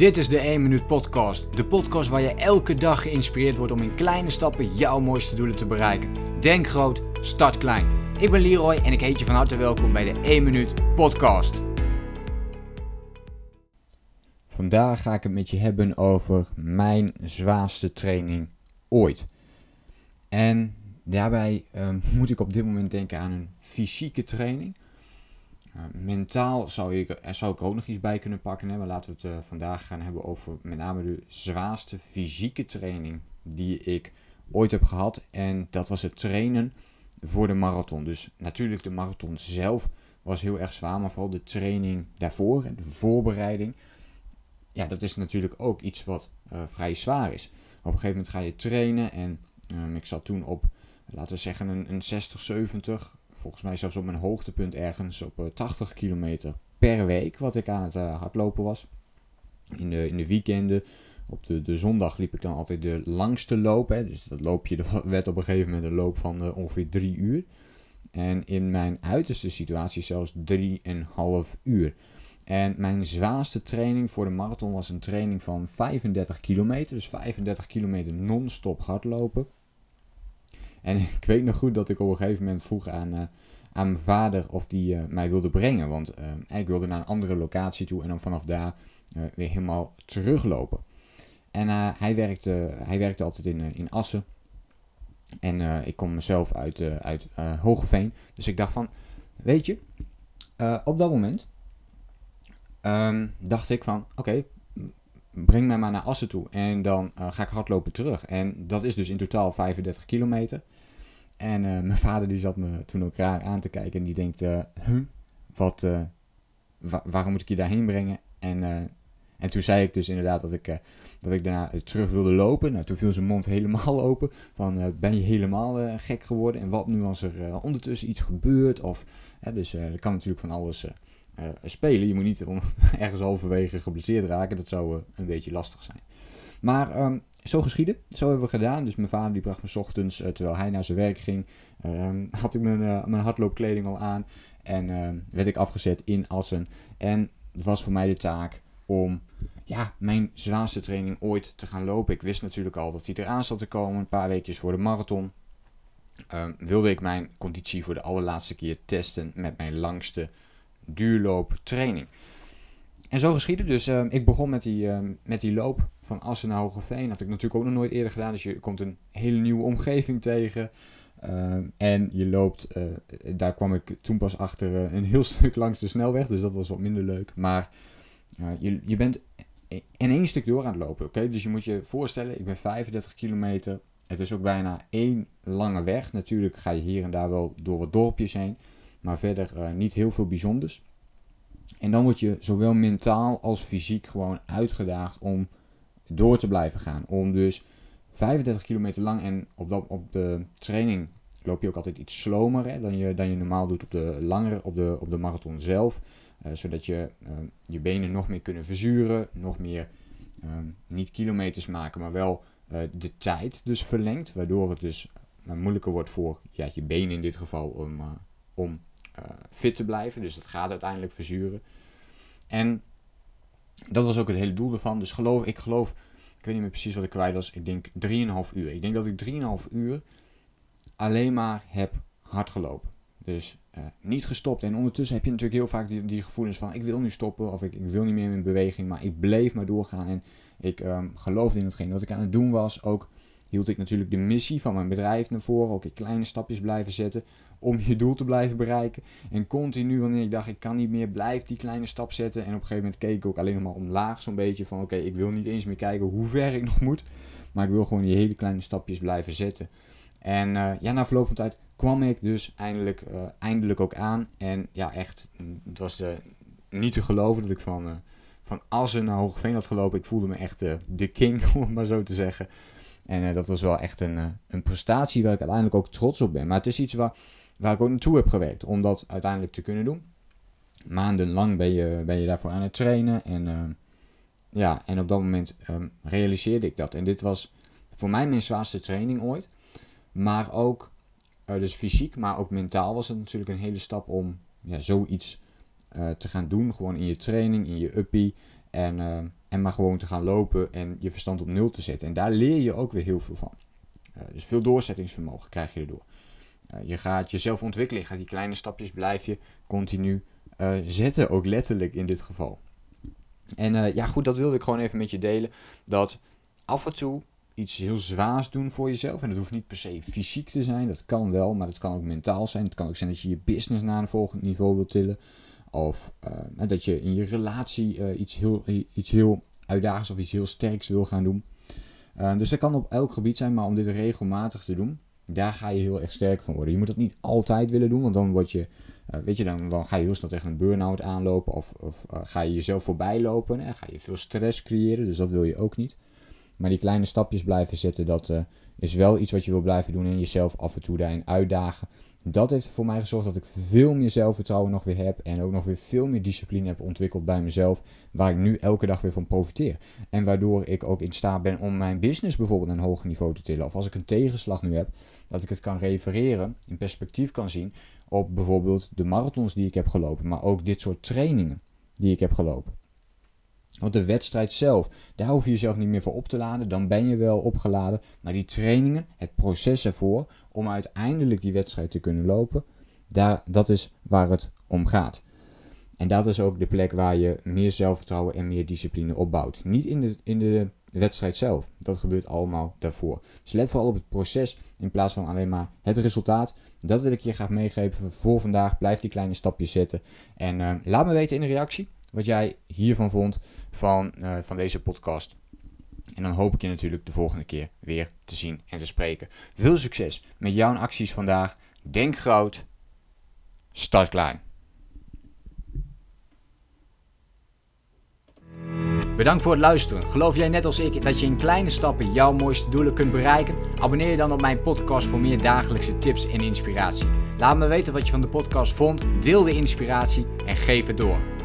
Dit is de 1 Minuut Podcast. De podcast waar je elke dag geïnspireerd wordt om in kleine stappen jouw mooiste doelen te bereiken. Denk groot, start klein. Ik ben Leroy en ik heet je van harte welkom bij de 1 Minuut Podcast. Vandaag ga ik het met je hebben over mijn zwaarste training ooit. En daarbij ehm, moet ik op dit moment denken aan een fysieke training. Uh, mentaal zou ik, er zou ik ook nog iets bij kunnen pakken. Hè? Maar laten we het uh, vandaag gaan hebben over met name de zwaarste fysieke training die ik ooit heb gehad. En dat was het trainen voor de marathon. Dus natuurlijk de marathon zelf was heel erg zwaar. Maar vooral de training daarvoor, de voorbereiding. Ja, dat is natuurlijk ook iets wat uh, vrij zwaar is. Op een gegeven moment ga je trainen. En um, ik zat toen op, laten we zeggen, een, een 60, 70 volgens mij zelfs op mijn hoogtepunt ergens op 80 eh, kilometer per week, wat ik aan het uh, hardlopen was. In de, in de weekenden, op de, de zondag liep ik dan altijd de langste loop. Hè. Dus dat loopje werd op een gegeven moment een loop van uh, ongeveer 3 uur. En in mijn uiterste situatie zelfs 3,5 uur. En mijn zwaarste training voor de marathon was een training van 35 kilometer. Dus 35 kilometer non-stop hardlopen. En ik weet nog goed dat ik op een gegeven moment vroeg aan, uh, aan mijn vader of die uh, mij wilde brengen. Want uh, ik wilde naar een andere locatie toe en dan vanaf daar weer helemaal teruglopen. En hij, werkte, hij werkte altijd in, in Assen. En ik kom mezelf uit, uit Hogeveen. Dus ik dacht van, weet je, op dat moment um, dacht ik van, oké, breng mij maar naar Assen toe en dan ga ik hardlopen terug. En dat is dus in totaal 35 kilometer. En uh, mijn vader die zat me toen ook raar aan te kijken en die denkt, uh, huh, wat, wa waarom moet ik je daarheen brengen? En, en toen zei ik dus inderdaad dat ik, dat ik daarna terug wilde lopen. Nou, toen viel zijn mond helemaal open van, ben je helemaal gek geworden? En wat nu als er ondertussen iets gebeurt? Of, dus er kan natuurlijk van alles spelen. Je moet niet ergens halverwege geblesseerd raken. Dat zou een beetje lastig zijn. Maar um, zo geschieden. Zo hebben we gedaan. Dus mijn vader die bracht me s ochtends, uh, terwijl hij naar zijn werk ging, um, had ik mijn, mijn hardloopkleding al aan. En ehm, werd ik afgezet in Assen. En het was voor mij de taak om ja, mijn zwaarste training ooit te gaan lopen. Ik wist natuurlijk al dat hij eraan zat te komen. Een paar weekjes voor de marathon. wilde ik mijn conditie voor de allerlaatste keer testen met mijn langste duurlooptraining. En zo geschiedde dus. Uh, ik begon met die, uh, met die loop van Assen naar Hogeveen. Dat had ik natuurlijk ook nog nooit eerder gedaan. Dus je komt een hele nieuwe omgeving tegen. Uh, en je loopt, eh, daar kwam ik toen pas achter een heel stuk langs de snelweg. Dus dat was wat minder leuk. Maar je, je bent in één stuk door aan het lopen. Oké, Dus je moet je voorstellen, ik ben 35 kilometer. Het is ook bijna één lange weg. Natuurlijk ga je hier en daar wel door wat dorpjes heen. Maar verder uh, niet heel veel bijzonders. En dan word je zowel mentaal als fysiek gewoon uitgedaagd om door te blijven gaan. Om dus 35 kilometer lang en op, dat, op de training loop je ook altijd iets slomer dan, je, dan je normaal doet op de langere, op de, op de marathon zelf. Uh, zodat je uh, je benen nog meer kunnen verzuren, nog meer uh, niet kilometers maken, maar wel de tijd dus verlengt. Waardoor het dus moeilijker wordt voor ja, je benen in dit geval om, om fit te blijven. Dus dat gaat uiteindelijk verzuren. En dat was ook het hele doel ervan. Dus geloof, ik geloof, ik weet niet meer precies wat ik kwijt was. Ik denk 3,5 uur. Ik denk dat ik 3,5 uur alleen maar heb hard gelopen. Dus uh, niet gestopt. En ondertussen heb je natuurlijk heel vaak die, die gevoelens van ik wil nu stoppen of ik, ik wil niet meer in beweging. Maar ik bleef maar doorgaan en ik um, geloofde in hetgeen wat ik aan het doen was. Ook hield ik natuurlijk de missie van mijn bedrijf naar voren. Ook in kleine stapjes blijven zetten om je doel te blijven bereiken. En continu wanneer ik dacht ik kan niet meer, blijf die kleine stap zetten. En op een gegeven moment keek ik ook alleen nog maar omlaag zo'n beetje van oké, ik wil niet eens meer kijken hoe ver ik nog moet. Maar ik wil gewoon die hele kleine stapjes blijven zetten. En uh, ja, na verloop van tijd kwam ik dus eindelijk, uh, eindelijk ook aan. En ja, echt, het was uh, niet te geloven dat ik van, van Assen naar Hoogveen had gelopen. Ik voelde me echt de king, om het maar zo te zeggen. En dat was wel echt een, een prestatie waar ik uiteindelijk ook trots op ben. Maar het is iets waar, waar ik ook naartoe heb gewerkt om dat uiteindelijk te kunnen doen. Maandenlang ben je, ben je daarvoor aan het trainen. En, uh, ja, en op dat moment um, realiseerde ik dat. En dit was voor mij mijn zwaarste training ooit. Maar ook, dus fysiek, maar ook mentaal was het natuurlijk een hele stap om ja, zoiets te gaan doen. Gewoon in je training, in je uppie. En en maar gewoon te gaan lopen en je verstand op nul te zetten. En daar leer je ook weer heel veel van. Uh, dus veel doorzettingsvermogen krijg je erdoor. Uh, je gaat jezelf ontwikkelen, je gaat die kleine stapjes blijf je continu uh, zetten, ook letterlijk in dit geval. En ja, goed, dat wilde ik gewoon even met je delen. Dat af en toe iets heel zwaars doen voor jezelf. En dat hoeft niet per se fysiek te zijn, dat kan wel, maar dat kan ook mentaal zijn. Het kan ook zijn dat je je business naar een volgend niveau wilt tillen. Of uh, dat je in je relatie uh, iets, heel, iets heel uitdagends of iets heel sterks wil gaan doen. Uh, dus dat kan op elk gebied zijn, maar om dit regelmatig te doen, daar ga je heel erg sterk van worden. Je moet dat niet altijd willen doen, want dan word je, weet je, dan, dan ga je heel snel tegen een burn-out aanlopen of, of ga je jezelf voorbij lopen en ga je veel stress creëren, dus dat wil je ook niet. Maar die kleine stapjes blijven zetten, dat is wel iets wat je wil blijven doen en jezelf af en toe daarin uitdagen. Dat heeft voor mij gezorgd dat ik veel meer zelfvertrouwen nog weer heb. En ook nog weer veel meer discipline heb ontwikkeld bij mezelf. Waar ik nu elke dag weer van profiteer. En waardoor ik ook in staat ben om mijn business bijvoorbeeld een hoger niveau te tillen. Of als ik een tegenslag nu heb, dat ik het kan refereren, in perspectief kan zien op bijvoorbeeld de marathons die ik heb gelopen. Maar ook dit soort trainingen die ik heb gelopen. Want de wedstrijd zelf, daar hoef je jezelf niet meer voor op te laden. Dan ben je wel opgeladen. Maar die trainingen, het proces ervoor, om uiteindelijk die wedstrijd te kunnen lopen, daar, dat is waar het om gaat. En dat is ook de plek waar je meer zelfvertrouwen en meer discipline opbouwt. Niet in de, in de wedstrijd zelf. Dat gebeurt allemaal daarvoor. Dus let vooral op het proces in plaats van alleen maar het resultaat. Dat wil ik je graag meegeven voor vandaag. Blijf die kleine stapjes zetten. En uh, laat me weten in de reactie wat jij hiervan vond van, uh, van deze podcast. En dan hoop ik je natuurlijk de volgende keer weer te zien en te spreken. Veel succes met jouw acties vandaag. Denk groot. Start klein. Bedankt voor het luisteren. Geloof jij net als ik dat je in kleine stappen jouw mooiste doelen kunt bereiken? Abonneer je dan op mijn podcast voor meer dagelijkse tips en inspiratie. Laat me weten wat je van de podcast vond, deel de inspiratie en geef het door.